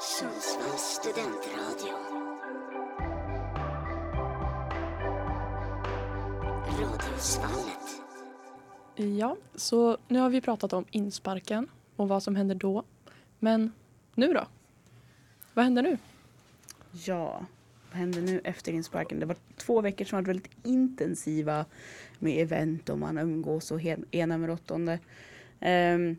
Sundsvalls studentradio. Radiosvallet. Ja, så nu har vi pratat om insparken och vad som händer då. Men nu då? Vad händer nu? Ja, vad händer nu efter insparken? Det var två veckor som var väldigt intensiva med event och man umgås och ena med åttonde. Ehm,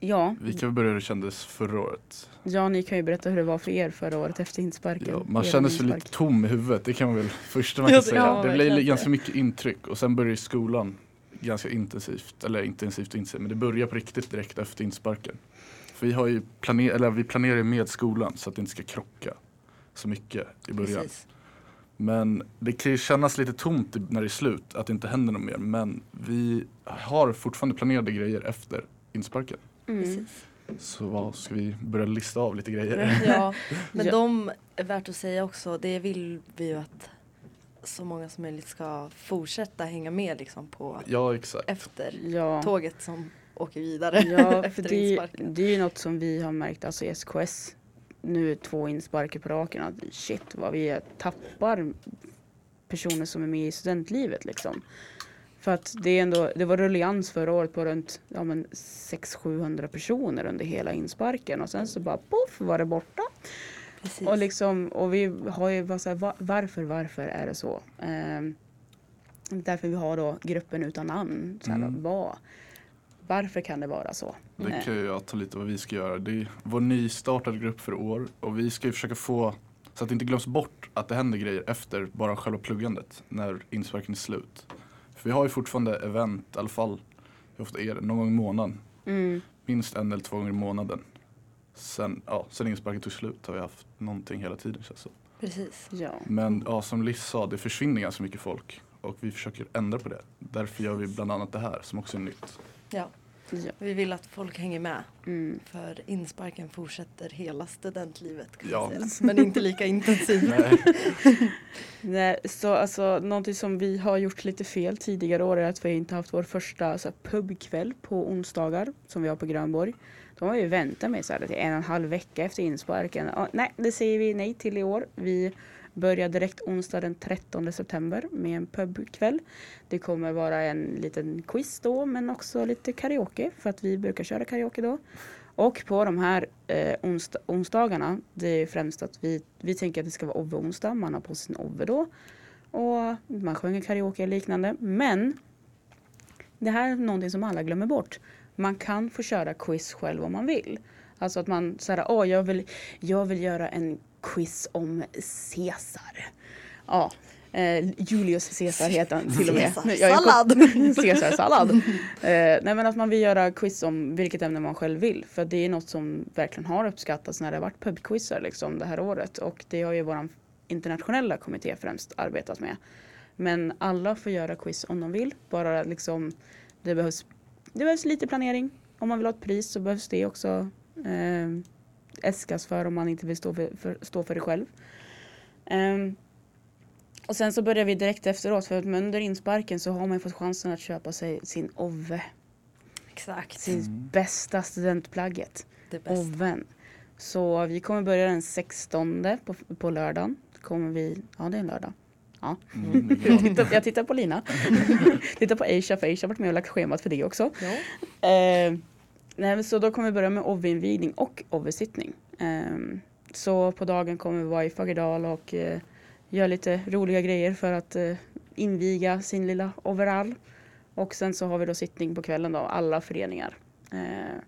ja, Vi kan börja hur det kändes förra året. ja, ni kan ju berätta hur det var för er förra året efter insparken. Ja, man kände sig lite tom i huvudet, det kan man väl första man Ja, kan det- säga. ja, det blev ganska mycket intryck och sen började skolan ganska intensivt, eller intensivt och intensivt, men det börjar på riktigt direkt efter insparken. För vi har ju planer, eller vi planerar ju med skolan så att det inte ska krocka så mycket i början. Precis. Men det kan ju kännas lite tomt när det är slut, att det inte händer något mer. Men vi har fortfarande planerade grejer efter insparken. Mm. Precis. Så vad ska vi börja lista av lite grejer? Ja, men Ja. de är värt att säga också, det vill vi ju att så många som möjligt ska fortsätta hänga med liksom på Ja, exakt. efter Ja. tåget som åker vidare Ja, för efter det, insparken. det är ju något som vi har märkt alltså i SKS nu två insparker på raken att shit vad vi tappar personer som är med i studentlivet liksom. För att det är ändå, det var rullians förra året på runt ja, men 600-700 personer under hela insparken och sen så bara poff var det borta. Precis. Och, liksom, och vi har ju bara så här, va- varför, varför är det så? Ehm, därför vi har då gruppen utan namn. Så här, Mm. vad, varför kan det vara så? Det Eh, kan jag ta lite vad vi ska göra. Det är vår nystartade grupp för år och vi ska ju försöka få så att det inte glöms bort att det händer grejer efter bara själva pluggandet när insparken är slut. Vi har ju fortfarande event, i alla fall hur ofta är det? Någon gång i månaden. Mm, Minst en eller två gånger i månaden. Sen, ja, sen insparken tog slut har vi haft någonting hela tiden känns det. Precis. ja. Men ja, som Liz sa, det försvinner ganska mycket folk. Och vi försöker ändra på det. Därför gör vi bland annat det här som också är nytt. Ja, ja. vi vill att folk hänger med. Mm. För insparken fortsätter hela studentlivet kan Ja. säga. Men inte lika intensivt. Nej. Nej, så alltså någonting som vi har gjort lite fel tidigare år är att vi inte haft vår första så här, pubkväll på onsdagar som vi har på Grönborg. De har ju väntat med så här, till en och en halv vecka efter insparken. Ja, nej, det säger vi nej till i år. Vi börjar direkt onsdag den 13 september med en pubkväll. Det kommer vara en liten quiz då men också lite karaoke för att vi brukar köra karaoke då. Och på de här eh, onsdag, onsdagarna, det är främst att vi, vi tänker att det ska vara Ove-onsdag, man har på sig sin Ove då. Och man sjunger karaoke och liknande. Men det här är någonting som alla glömmer bort. Man kan få köra quiz själv om man vill. Alltså att man säger, åh jag vill, jag vill göra en quiz om Caesar. Ja, eh, Julius Caesar heter han till och med. Caesarsallad. Caesarsallad. eh, nej men att man vill göra quiz om vilket ämne man själv vill. För det är något som verkligen har uppskattats när det har varit pubquizar liksom det här året. Och det har ju våran internationella kommitté främst arbetat med. Men alla får göra quiz om de vill. Bara liksom det behövs, det behövs lite planering. Om man vill ha ett pris så behövs det också eh, äskas för om man inte vill stå för, för, stå för det själv. Ehm, och sen så börjar vi direkt efteråt för att under insparken så har man fått chansen att köpa sig sin Ove. Exakt. Sin Mm. bästa studentplagget. Det bästa. Oven. Så vi kommer börja den 16 på, på lördagen. Kommer vi, ja det är en lördag. Ja. Mm, Jag tittar, jag tittar på Lina. tittar på Aisha för Aisha har varit med och lagt schemat för det också. Ja. Eh, nej, så då kommer vi börja med OV-invigning och OV-sittning. Ehm, så på dagen kommer vi vara i Fagerdal och uh, göra lite roliga grejer för att uh, inviga sin lilla overall. Och sen så har vi då sittning på kvällen då, alla föreningar. Uh,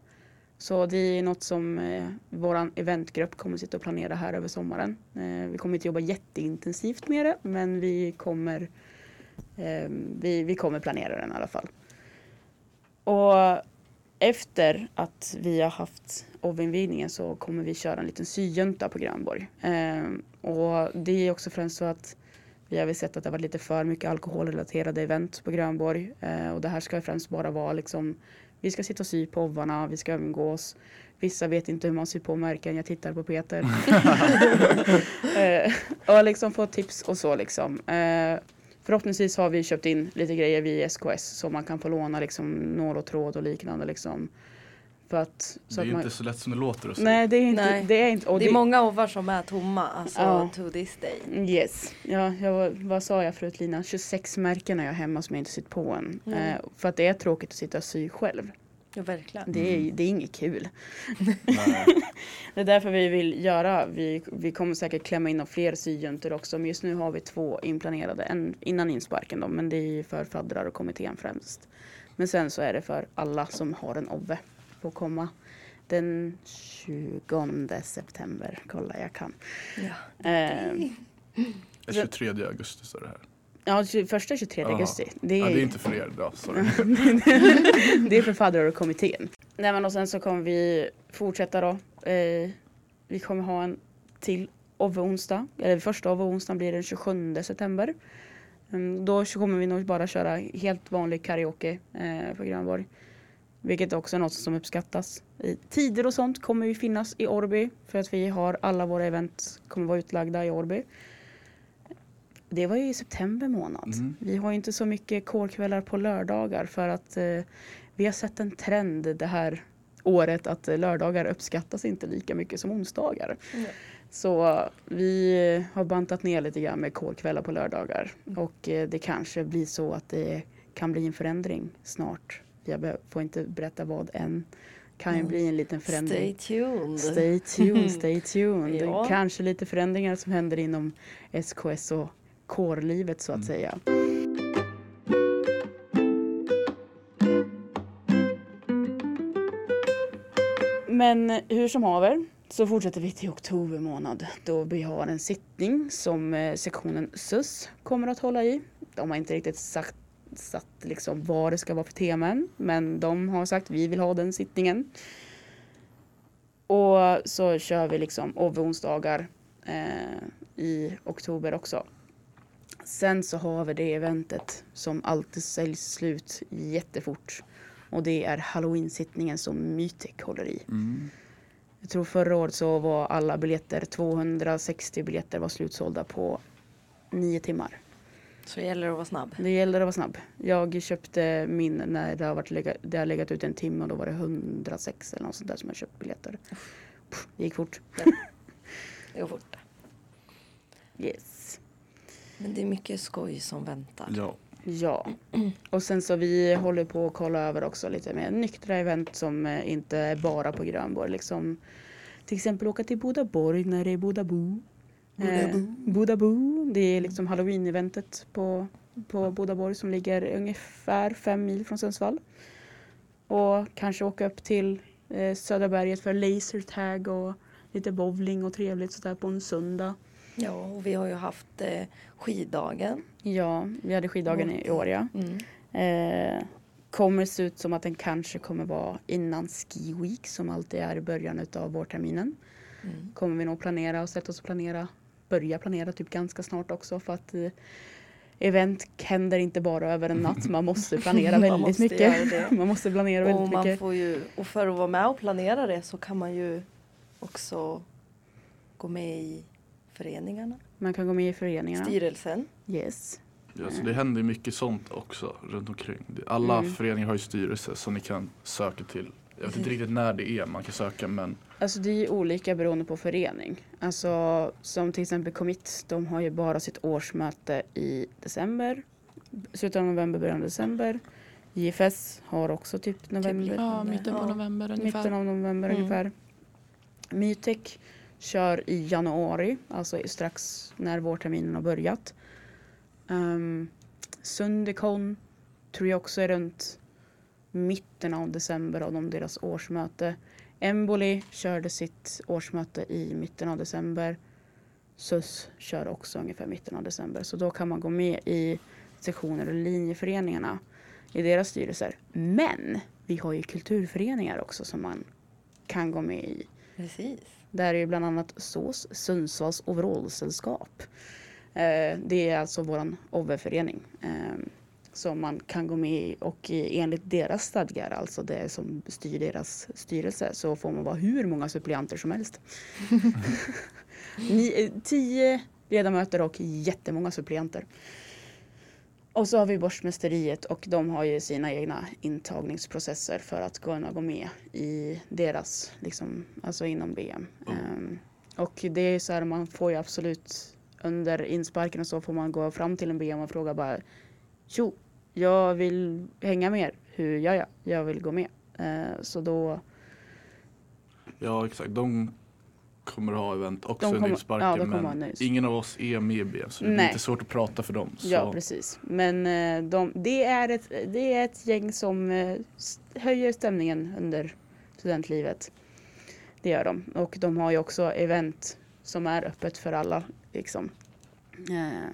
så det är något som eh, vår eventgrupp kommer sitta och planera här över sommaren. Eh, vi kommer inte jobba jätteintensivt med det men vi kommer, eh, vi, vi kommer planera den i alla fall. Och efter att vi har haft OV-invigningen så kommer vi köra en liten syjunta på Grönborg. Eh, och det är också främst så att vi har väl sett att det har varit lite för mycket alkoholrelaterade event på Grönborg. Eh, och det här ska främst bara vara liksom, vi ska sitta och sy på ovarna, vi ska umgås. Vissa vet inte hur man syr på märken, jag tittar på Peter. eh, och liksom få tips och så liksom. Eh, förhoppningsvis har vi köpt in lite grejer via SKS så man kan få låna liksom nål och tråd och liknande liksom. För att, Det så är att ju man, inte så lätt som det låter att säga. Nej det är inte, Nej. det är inte, och det är många ovar som är tomma, alltså Ja. to this day. Yes. Ja, jag, vad sa jag förut Lina? 26 märken har jag hemma som jag inte sytt på än. Mm. Eh, för att det är tråkigt att sitta och sy själv. Ja, verkligen. Det är, det är inget kul. Det är därför vi vill göra, vi, vi kommer säkert klämma in några fler syjuntor också. Men just nu har vi två inplanerade, en innan insparken då. Men det är ju för faddrar och kommittén främst. Men sen så är det för alla som har en OVVE. Får komma den 20 september. Kolla jag kan. Ja. Eh, 23 augusti står det här. Ja, 21 23 Jaha. augusti. Det Ja, är, det är inte för er då, sorry. det är för faddrar och kommittén. Nej men och sen så kommer vi fortsätta då. Eh, vi kommer ha en till OVVE-onsdag. Eller första OVVE-onsdagen blir den 27 september. Mm, då kommer vi nog bara köra helt vanlig karaoke eh, på Grönborg. Vilket också är något som uppskattas. I tider och sånt kommer vi finnas i Årby. För att vi har alla våra event kommer vara utlagda i Årby. Det var ju i september månad. Mm. Vi har ju inte så mycket kårkvällar på lördagar för att eh, vi har sett en trend det här året att eh, lördagar uppskattas inte lika mycket som onsdagar. Nej. Så eh, vi har bantat ner lite grann med kårkvällar på lördagar och eh, det kanske blir så att det kan bli en förändring snart. Jag får inte berätta vad än. Kan ju Mm. bli en liten förändring. Stay tuned. Stay tuned, stay tuned. Ja. Kanske lite förändringar som händer inom SKS och kårlivet så att Mm. säga. Men hur som haver så fortsätter vi till oktober månad då vi har en sittning som eh, sektionen SUS kommer att hålla i. De har inte riktigt sagt satt liksom vad det ska vara för teman men de har sagt vi vill ha den sittningen. Och så kör vi liksom OVVE-onsdagar eh, i oktober också. Sen så har vi det eventet som alltid säljs slut jättefort. Och det är halloween-sittningen som Mytek håller i. Mm. Jag tror förra året så var alla biljetter, 260 biljetter var slutsålda på nio timmar. Så gäller det att vara snabb. Det gäller att vara snabb. Jag köpte min när det har, varit det har legat ut en timme och då var det 106 eller något sånt där som jag köpt biljetter. Pff, Det gick fort. Det går fort. Yes. Men det är mycket skoj som väntar. Ja. Ja. Och sen så vi håller på att kolla över också lite mer nyktra event som eh, inte är bara på Grönborg. Liksom, till exempel åka till Bodaborg när det är Bodabo. Eh, Bodabo. Det är liksom halloween-eventet på, på Bodaborg som ligger ungefär fem mil från Sundsvall. Och kanske åka upp till eh, Södra berget för lasertag och lite bowling och trevligt sådär på en söndag. Ja, och vi har ju haft eh, skiddagen. Ja, vi hade skiddagen i år ja. Mm. Eh, kommer se ut som att den kanske kommer vara innan Ski Week som alltid är i början av vårterminen. Mm. Kommer vi nog planera och sätta oss och planera, börja planera typ ganska snart också för att eh, event händer inte bara över en natt. Man måste planera Man väldigt måste mycket. Man måste planera Och väldigt mycket. ju, och för att vara med och planera det så kan man ju också gå med i föreningarna, Man kan gå med i föreningarna. styrelsen. Yes. Ja, så det händer mycket sånt också runt omkring. Alla Mm. föreningar har ju styrelse som ni kan söka till. Jag vet inte riktigt när det är man kan söka men Alltså det är ju olika beroende på förening. Alltså som till exempel Commit, de har ju bara sitt årsmöte i december. Slutet av november, början av december. JFS har också typ november. Ja, mitten på Ja. november ungefär. Mitten av november Mm. ungefär. Mytek kör i januari, alltså strax när vårterminen har börjat. Ehm, um, Sundekon tror jag också är runt mitten av december av de deras årsmöte. Emboli körde sitt årsmöte i mitten av december. SUS kör också ungefär mitten av december. Så då kan man gå med i sektioner och linjeföreningarna i deras styrelser. Men vi har ju kulturföreningar också som man kan gå med i. Precis. Där är ju bland annat SÅS, Sundsvalls overallsällskap. Eh, det är alltså våran OVVE-förening eh, som man kan gå med i och enligt deras stadgar, alltså det som styr deras styrelse, så får man vara hur många suppleanter som helst. Ni, eh, tio ledamöter och jättemånga suppleanter. Och så har vi Borstmästeriet och de har ju sina egna intagningsprocesser för att kunna gå med i deras, liksom, alltså inom BM. Ehm, och det är så här, man får ju absolut under insparken och så får man gå fram till en BM och fråga bara Tjo, jag vill hänga med er. Hur gör jag? Jag vill gå med. Eh, så då, Ja exakt, de kommer ha event också kommer- insparken ja, men nöjes. ingen av oss är med i BM så det Nej. lite svårt att prata för dem. Så ja precis. Men eh, de, det, är ett, det är ett gäng som eh, höjer stämningen under studentlivet. Det gör de. Och de har ju också event som är öppet för alla. Liksom. Eh,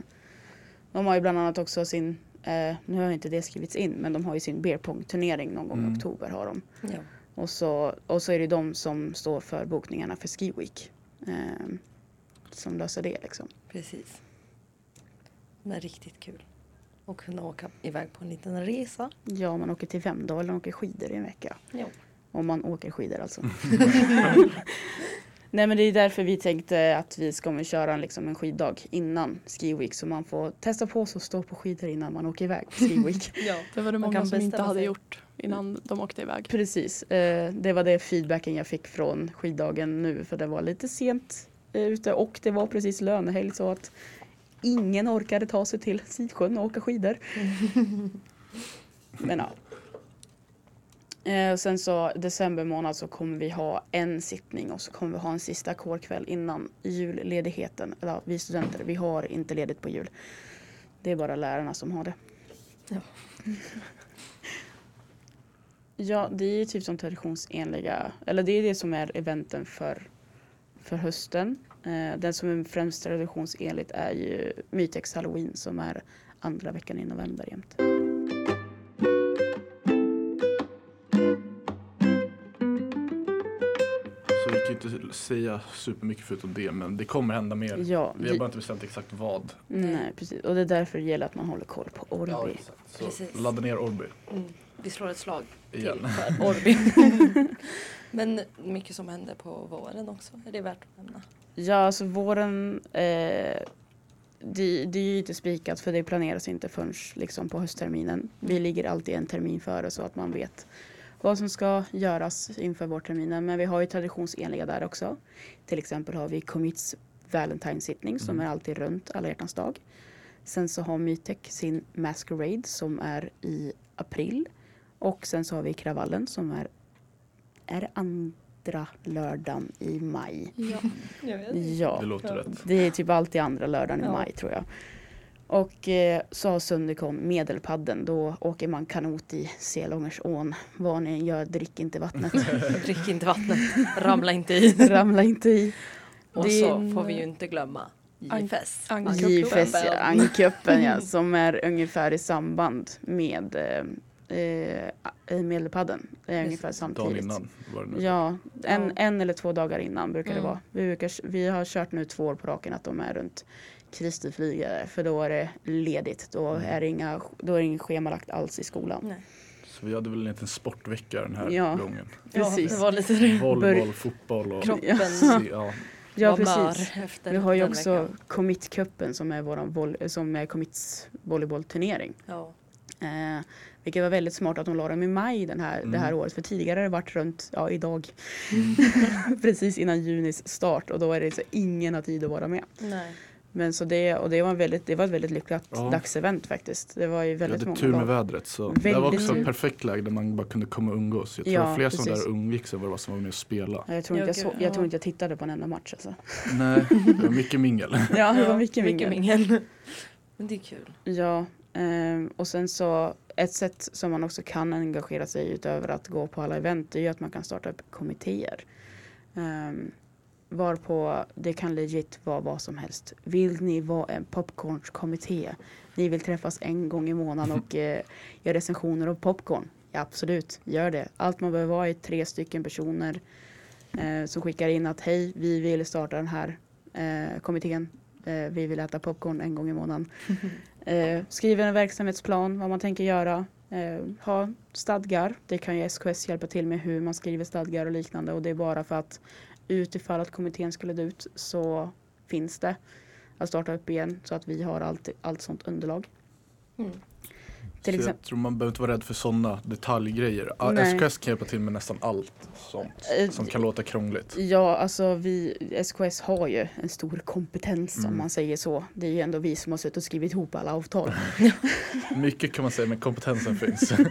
de har ju bland annat också sin, nu har inte det skrivits in, men de har ju sin beer pong turnering någon gång Mm. i oktober har de. Ja. Och så, och så är det de som står för bokningarna för Ski Week. Eh, som löser det liksom. Precis. Det är riktigt kul. Och kunna åka iväg på en liten resa. Ja, man åker till Vemdalen och åker skidor i en vecka. Ja. Om man åker skidor alltså. Nej men det är därför vi tänkte att vi ska köra en, liksom, en skiddag innan Ski Week så man får testa på sig och stå på skidor innan man åker iväg på Ski Week. ja. Det var det Man många som inte hade sig. gjort innan de åkte iväg. Precis, eh, det var det feedbacken jag fick från skiddagen nu för det var lite sent eh, ute och det var precis lönehelg så att ingen orkade ta sig till Sidsjön och åka skidor. Men ja. Eh, sen så december månad så kommer vi ha en sittning och så kommer vi ha en sista kårkväll innan julledigheten. Eller vi studenter, vi har inte ledigt på jul. Det är bara lärarna som har det. Ja. Ja, det är typ som traditionsenliga, eller det är det som är eventen för, för hösten. Eh, den som är främst traditionsenligt är ju Mytex Halloween som är andra veckan i november jämt. Inte säga supermycket förutom det men det kommer hända mer. Ja, Vi har bara inte bestämt exakt vad. nej, precis. Och det är därför det gäller att man håller koll på Orby. exakt. Så Precis. ladda ner Orby Mm. Vi slår ett slag igen. till för Orby. Men mycket som händer på våren också. Är det värt att nämna? Ja, alltså våren, eh, det, det är ju inte spikat för det planeras inte förrän liksom på höstterminen. Vi ligger alltid en termin före så att man vet vad som ska göras inför vårterminen. Men vi har ju traditionsenliga där också. Till exempel har vi Commits Valentine-sittning som Mm. är alltid runt alla hjärtans dag. Sen så har Mytek sin Masquerade som är i april. Och sen så har vi Kravallen som är, är andra lördagen i maj. Ja. Ja, Det låter rätt. det är typ alltid andra lördagen i Ja. maj tror jag. Och eh, så har Sundercom Medelpadden. Då åker man kanot i Selångersån. Vad ni än gör, drick inte vattnet. Drick inte vattnet, ramla inte i. Ramla inte i. Och Det så får vi ju inte glömma JFS. JFS, ja. Angkuppen ja, som är ungefär i samband med eh, eh, Medelpadden. Det är ungefär Dagen samtidigt. innan var det nu. Ja, en, Ja. en eller två dagar innan brukar det Mm. vara. Vi, brukar, vi har kört nu två år på raken att de är runt Kristi flygare för då är det ledigt. Då Mm. är det, inga, då är det inget schemalagt alls i skolan. Nej. Så vi hade väl en liten sportvecka den här Ja. gången. Precis. Ja, det var lite det. Volleyboll, fotboll och Kroppen ja. Ja, precis. Vi har ju också veckan. Commit-cupen som är, våran voll, som är Commits volleybollturnering. Ja. Eh, vilket var väldigt smart att de la dem i maj den här, det här Mm. året. För tidigare har det varit runt, ja idag, precis innan junis start. Och då är det så ingen har tid att vara med. Nej. Men så det, och det var, en väldigt, det var ett väldigt lyckat Ja. dagsevent faktiskt. Det var ju väldigt hade många tur med vädret så det var också tur. ett perfekt läge där man bara kunde komma och umgås. Jag tror Ja, fler som var precis. där och umgicks än vad det var som var med och spela. Ja, Jag tror, Ja, inte jag, så, jag tror ja. inte jag tittade på en enda match alltså. Nej, det var mycket mingel. Ja, det var Ja, mycket mingel. mingel. Men det är kul. Ja, ehm, och sen så ett sätt som man också kan engagera sig utöver att gå på alla event är ju att man kan starta upp kommittéer. Um, varpå det kan legit vara vad som helst. Vill ni vara en popcornskommitté? Ni vill träffas en gång i månaden och eh, göra recensioner av popcorn? Ja, absolut, gör det. Allt man behöver vara är tre stycken personer eh, som skickar in att hej, vi vill starta den här eh, kommittén. Eh, vi vill äta popcorn en gång i månaden. Eh, skriver en verksamhetsplan, vad man tänker göra. Eh, ha stadgar. Det kan ju SKS hjälpa till med hur man skriver stadgar och liknande. Och det är bara för att utifall att kommittén skulle dö ut så finns det att starta upp igen så att vi har allt, allt sånt underlag. Mm. Till Så jag tror man behöver inte vara rädd för sådana detaljgrejer. Nej. SKS kan hjälpa till med nästan allt sånt Eh, som kan låta krångligt. Ja, alltså vi, SKS har ju en stor kompetens om Mm. man säger så. Det är ju ändå vi som har suttit och skrivit ihop alla avtal. Mycket kan man säga men kompetensen finns.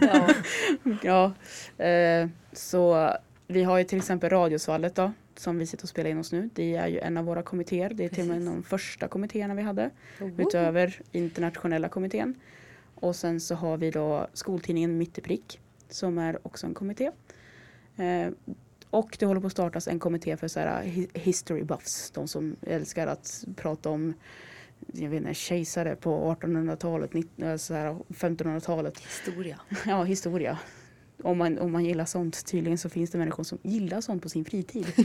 Ja. ja, eh, så vi har ju till exempel Radiosvallet då, som vi sitter och spelar in oss nu. Det är ju en av våra kommittéer. Det är till och med Precis. de första kommittéerna vi hade. Woho! Utöver internationella kommittén. Och sen så har vi då skoltidningen Mitt i prick som är också en kommitté. Eh, och det håller på att startas en kommitté för så här, hi- history buffs. De som älskar att prata om jag vet inte, kejsare på 1800-talet, 19 eh, 1500-talet. Historia. Ja, historia. Om man, om man gillar sånt. Tydligen så finns det människor som gillar sånt på sin fritid.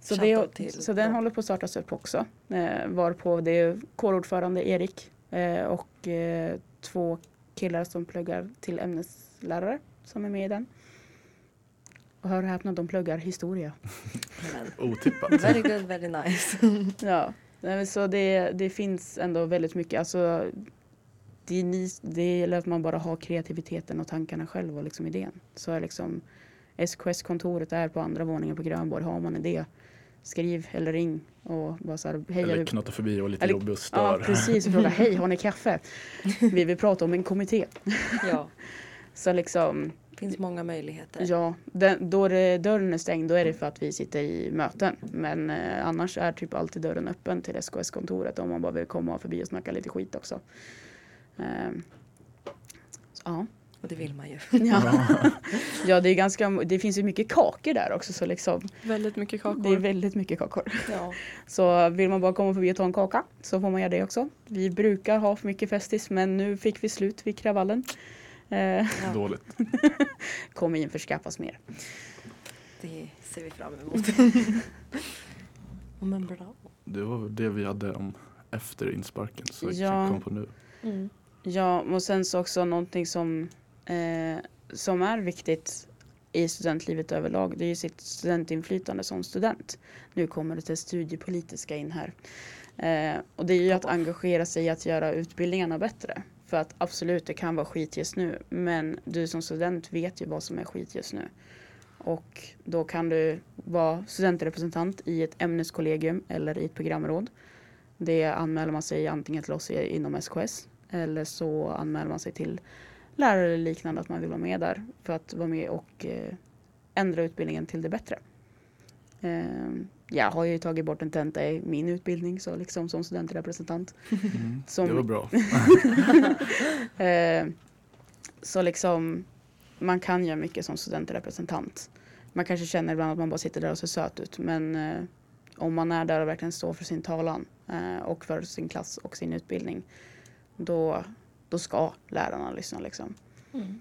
så, det, så den håller på att startas upp också. Eh, varpå det är kårordförande Erik eh, och eh, två killar som pluggar till ämneslärare som är med i den. Och hör och häpna, de pluggar historia. Otippat. very good, very nice. Ja, så det, det finns ändå väldigt mycket. Alltså, det, är ni, det gäller att man bara har kreativiteten och tankarna själv och liksom idén. Så är liksom SKS-kontoret är på andra våningen på Grönborg. Har man en idé, skriv eller ring och bara så här, hej, Eller du- knata förbi och lite Eller- jobbig och Ja, stör. precis. Och fråga, hej, har ni kaffe? Vi vill prata om en kommitté. ja, Så liksom, det finns många möjligheter. ja, den, då det, dörren är stängd, då är det för att vi sitter i möten. Men eh, annars är typ alltid dörren öppen till SKS-kontoret om man bara vill komma förbi och snacka lite skit också. Ehm, så, ja. Och det vill man ju. Ja. ja, det är ganska, det finns ju mycket kakor där också så liksom, Väldigt mycket kakor. det är väldigt mycket kakor. Ja. Så vill man bara komma förbi och ta en kaka så får man göra det också. Vi brukar ha för mycket festis men nu fick vi slut vid kravallen. Eh, Dåligt. kommer införskaffas mer. Det ser vi fram emot. Men bra. Det var det vi hade om efter insparken så Ja. jag kom på nu. Mm. Ja, och sen så också någonting som, eh, som är viktigt i studentlivet överlag. Det är ju sitt studentinflytande som student. Nu kommer det till studiepolitiska in här. Eh, och det är ju att engagera sig i att göra utbildningarna bättre. För att absolut, det kan vara skit just nu. Men du som student vet ju vad som är skit just nu. Och då kan du vara studentrepresentant i ett ämneskollegium eller i ett programråd. Det anmäler man sig antingen till oss inom SKS eller så anmäler man sig till lärare eller liknande att man vill vara med där för att vara med och eh, ändra utbildningen till det bättre. Eh, jag har ju tagit bort en tenta i min utbildning så liksom som studentrepresentant. Mm. Som- Det var bra. Eh, så liksom man kan göra mycket som studentrepresentant. Man kanske känner ibland att man bara sitter där och ser söt ut men eh, om man är där och verkligen står för sin talan eh, och för sin klass och sin utbildning då, då ska lärarna lyssna liksom. Mm.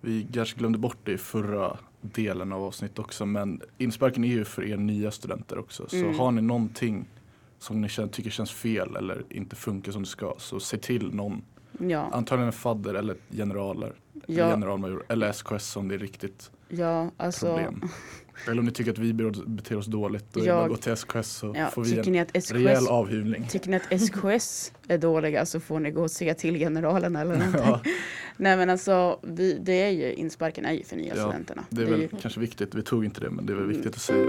Vi kanske glömde bort det i förra delen av avsnittet också men insparken är ju för er nya studenter också. Så Mm. har ni någonting som ni känner, tycker känns fel eller inte funkar som det ska så se till någon. Ja, Antagligen en fadder eller generaler. Eller ja, generalmajor eller SKS om det är riktigt ja alltså problem. Eller om ni tycker att vi beter oss dåligt då är det Jag- bara att gå till SKS så ja, får vi en att rejäl SKS avhyvling. Tycker ni att SKS är dåliga så får ni gå och säga till generalen eller någonting. Ja, Nej men alltså, vi, det är ju, insparken är ju för nya Ja, studenterna. det är väl ju, kanske viktigt, vi tog inte det men det är väl viktigt att säga.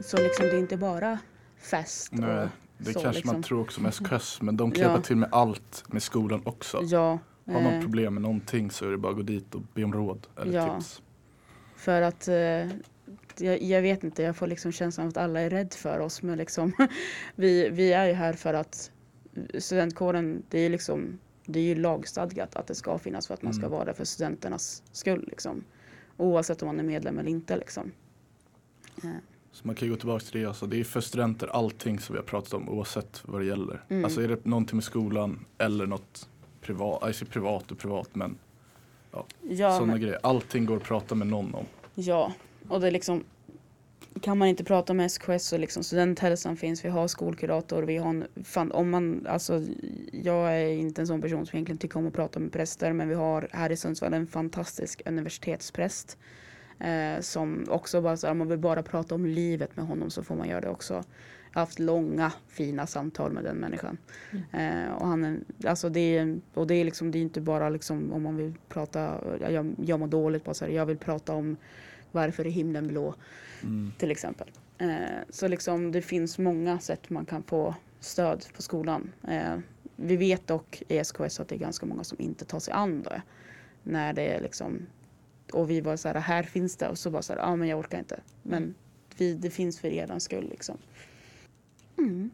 så liksom det är inte bara fest. Nej, och det så, kanske liksom. man tror också med SKS men de kan Ja. hjälpa till med allt med skolan också. Ja, Har man eh, problem med någonting så är det bara att gå dit och be om råd eller Ja. tips. för att eh, jag, jag vet inte, jag får liksom känslan av att alla är rädd för oss. Men liksom, vi, vi är ju här för att studentkåren, det är liksom det är ju lagstadgat att det ska finnas för att man ska Mm. vara där för studenternas skull. Liksom. Oavsett om man är medlem eller inte. Liksom. Eh, Så man kan ju gå tillbaka till det, alltså, det är för studenter allting som vi har pratat om oavsett vad det gäller. Mm. Alltså är det någonting med skolan eller något privat, alltså privat och privat men Ja, sådana men, grejer. Allting går att prata med någon om. ja, och det är liksom kan man inte prata med SKS så liksom studenthälsan finns, vi har skolkurator, vi har en, fan, om man, alltså jag är inte en sån person som egentligen tycker om att prata med präster men vi har här i Sundsvall en fantastisk universitetspräst Eh, som också bara så här, om man vill bara prata om livet med honom så får man göra det också. Jag har haft långa fina samtal med den människan. Eh, och han är, alltså det är, och det är liksom, det är inte bara liksom om man vill prata, jag, jag mår dåligt bara så här, jag vill prata om varför är himlen blå Mm. till exempel. Eh, så liksom det finns många sätt man kan få stöd på skolan. Eh, vi vet dock i SKS att det är ganska många som inte tar sig an det. När det är liksom, och vi var så här, här finns det och så bara så här, ja ah, men jag orkar inte. Men vi, det finns för er skull liksom. Mm.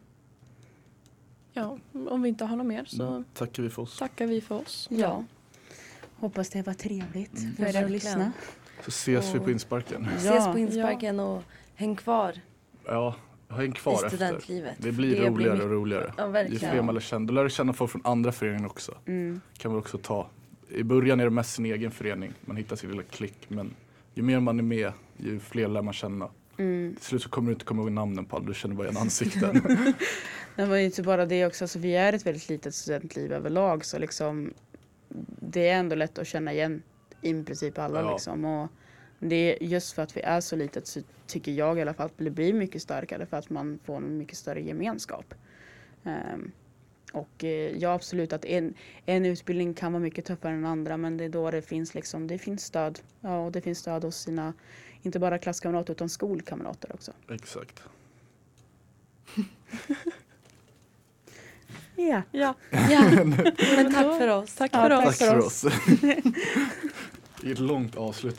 Ja, om vi inte har något mer så Mm. Tackar vi för oss. tackar vi för oss. Ja. Hoppas det var trevligt Mm. för er att lyssna. Så ses vi Och- på insparken. Ses på insparken och häng kvar Ja, häng i kvar efter. studentlivet. Det blir roligare mycket- och roligare. Ja, Ju verkligen. fler man lär känna, då lär du känna folk från andra föreningar också. Mm. kan man också ta. I början är det mest sin egen förening, man hittar sin lilla klick. Men ju mer man är med, ju fler lär man känna. Mm. Till slut så kommer du inte komma ihåg namnen på alla, du känner bara igen ansikten. Var ju inte bara det också, alltså, vi är ett väldigt litet studentliv överlag så liksom det är ändå lätt att känna igen i princip alla Ja. liksom. Och det är just för att vi är så litet så tycker jag i alla fall att det blir mycket starkare för att man får en mycket större gemenskap. Ehm, och eh, ja absolut att en, en utbildning kan vara mycket tuffare än andra men det är då det finns liksom, det finns stöd. Ja och det finns stöd hos sina, inte bara klasskamrater utan skolkamrater också. Exakt. Ja. Ja, Ja, men tack för oss. tack Ja, för tack oss. Tack för oss. är ett långt avslut